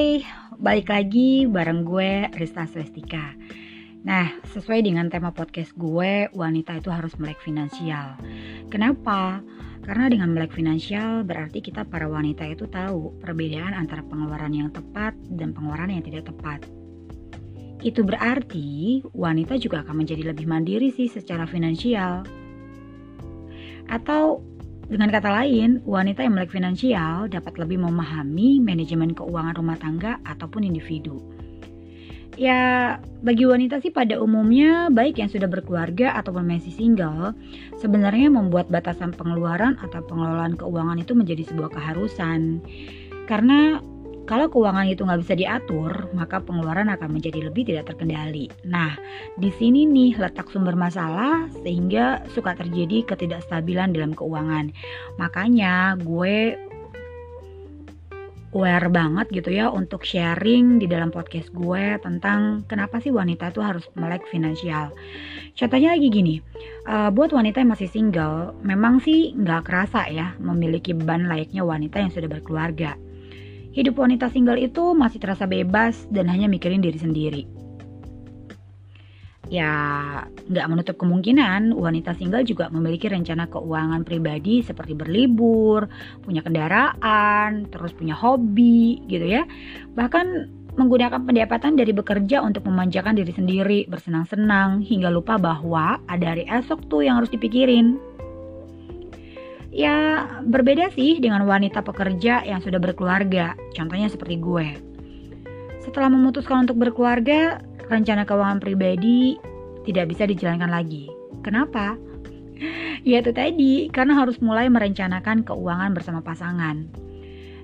Hai, balik lagi bareng gue Rista Swestika. Nah, sesuai dengan tema podcast gue, wanita itu harus melek finansial. Kenapa? Karena dengan melek finansial berarti kita para wanita itu tahu perbedaan antara pengeluaran yang tepat dan pengeluaran yang tidak tepat. Itu berarti wanita juga akan menjadi lebih mandiri sih secara finansial. Atau dengan kata lain, wanita yang melek finansial dapat lebih memahami manajemen keuangan rumah tangga ataupun individu. Ya, bagi wanita sih pada umumnya, baik yang sudah berkeluarga ataupun masih single, sebenarnya membuat batasan pengeluaran atau pengelolaan keuangan itu menjadi sebuah keharusan. Karena kalau keuangan itu nggak bisa diatur, maka pengeluaran akan menjadi lebih tidak terkendali. Nah, di sini nih letak sumber masalah sehingga suka terjadi ketidakstabilan dalam keuangan. Makanya gue aware banget gitu ya untuk sharing di dalam podcast gue tentang kenapa sih wanita itu harus melek finansial. Contohnya lagi gini, uh, buat wanita yang masih single, memang sih nggak kerasa ya memiliki beban layaknya wanita yang sudah berkeluarga hidup wanita single itu masih terasa bebas dan hanya mikirin diri sendiri. Ya, nggak menutup kemungkinan wanita single juga memiliki rencana keuangan pribadi seperti berlibur, punya kendaraan, terus punya hobi gitu ya. Bahkan menggunakan pendapatan dari bekerja untuk memanjakan diri sendiri, bersenang-senang, hingga lupa bahwa ada hari esok tuh yang harus dipikirin. Ya, berbeda sih dengan wanita pekerja yang sudah berkeluarga, contohnya seperti gue. Setelah memutuskan untuk berkeluarga, rencana keuangan pribadi tidak bisa dijalankan lagi. Kenapa? Ya itu tadi, karena harus mulai merencanakan keuangan bersama pasangan.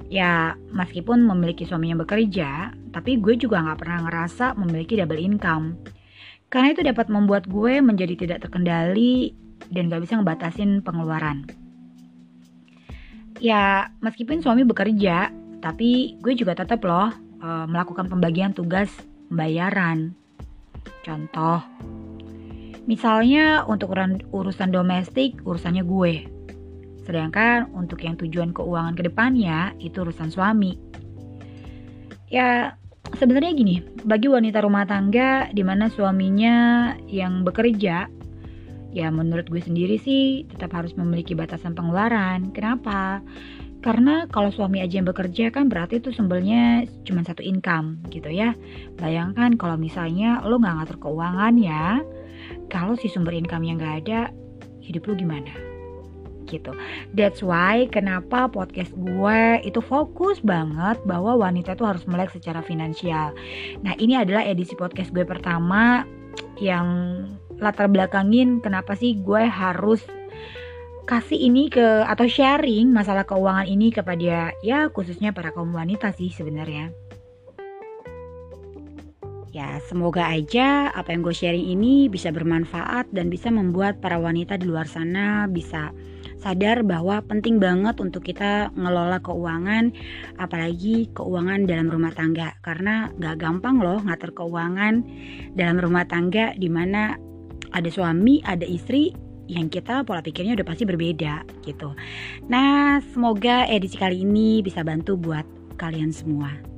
Ya, meskipun memiliki suami yang bekerja, tapi gue juga gak pernah ngerasa memiliki double income. Karena itu dapat membuat gue menjadi tidak terkendali dan gak bisa ngebatasin pengeluaran ya meskipun suami bekerja, tapi gue juga tetap loh uh, melakukan pembagian tugas pembayaran. Contoh, misalnya untuk urusan domestik urusannya gue. Sedangkan untuk yang tujuan keuangan ke depannya itu urusan suami. Ya sebenarnya gini, bagi wanita rumah tangga di mana suaminya yang bekerja Ya menurut gue sendiri sih tetap harus memiliki batasan pengeluaran. Kenapa? Karena kalau suami aja yang bekerja kan berarti itu sumbernya cuma satu income gitu ya. Bayangkan kalau misalnya lo nggak ngatur keuangan ya, kalau si sumber income yang nggak ada, hidup lo gimana? gitu. That's why kenapa podcast gue itu fokus banget bahwa wanita itu harus melek secara finansial. Nah ini adalah edisi podcast gue pertama yang latar belakangin kenapa sih gue harus kasih ini ke atau sharing masalah keuangan ini kepada ya khususnya para kaum wanita sih sebenarnya. Ya, semoga aja apa yang gue sharing ini bisa bermanfaat dan bisa membuat para wanita di luar sana bisa sadar bahwa penting banget untuk kita ngelola keuangan, apalagi keuangan dalam rumah tangga. Karena gak gampang loh ngatur keuangan dalam rumah tangga di mana ada suami, ada istri, yang kita pola pikirnya udah pasti berbeda gitu. Nah, semoga edisi kali ini bisa bantu buat kalian semua.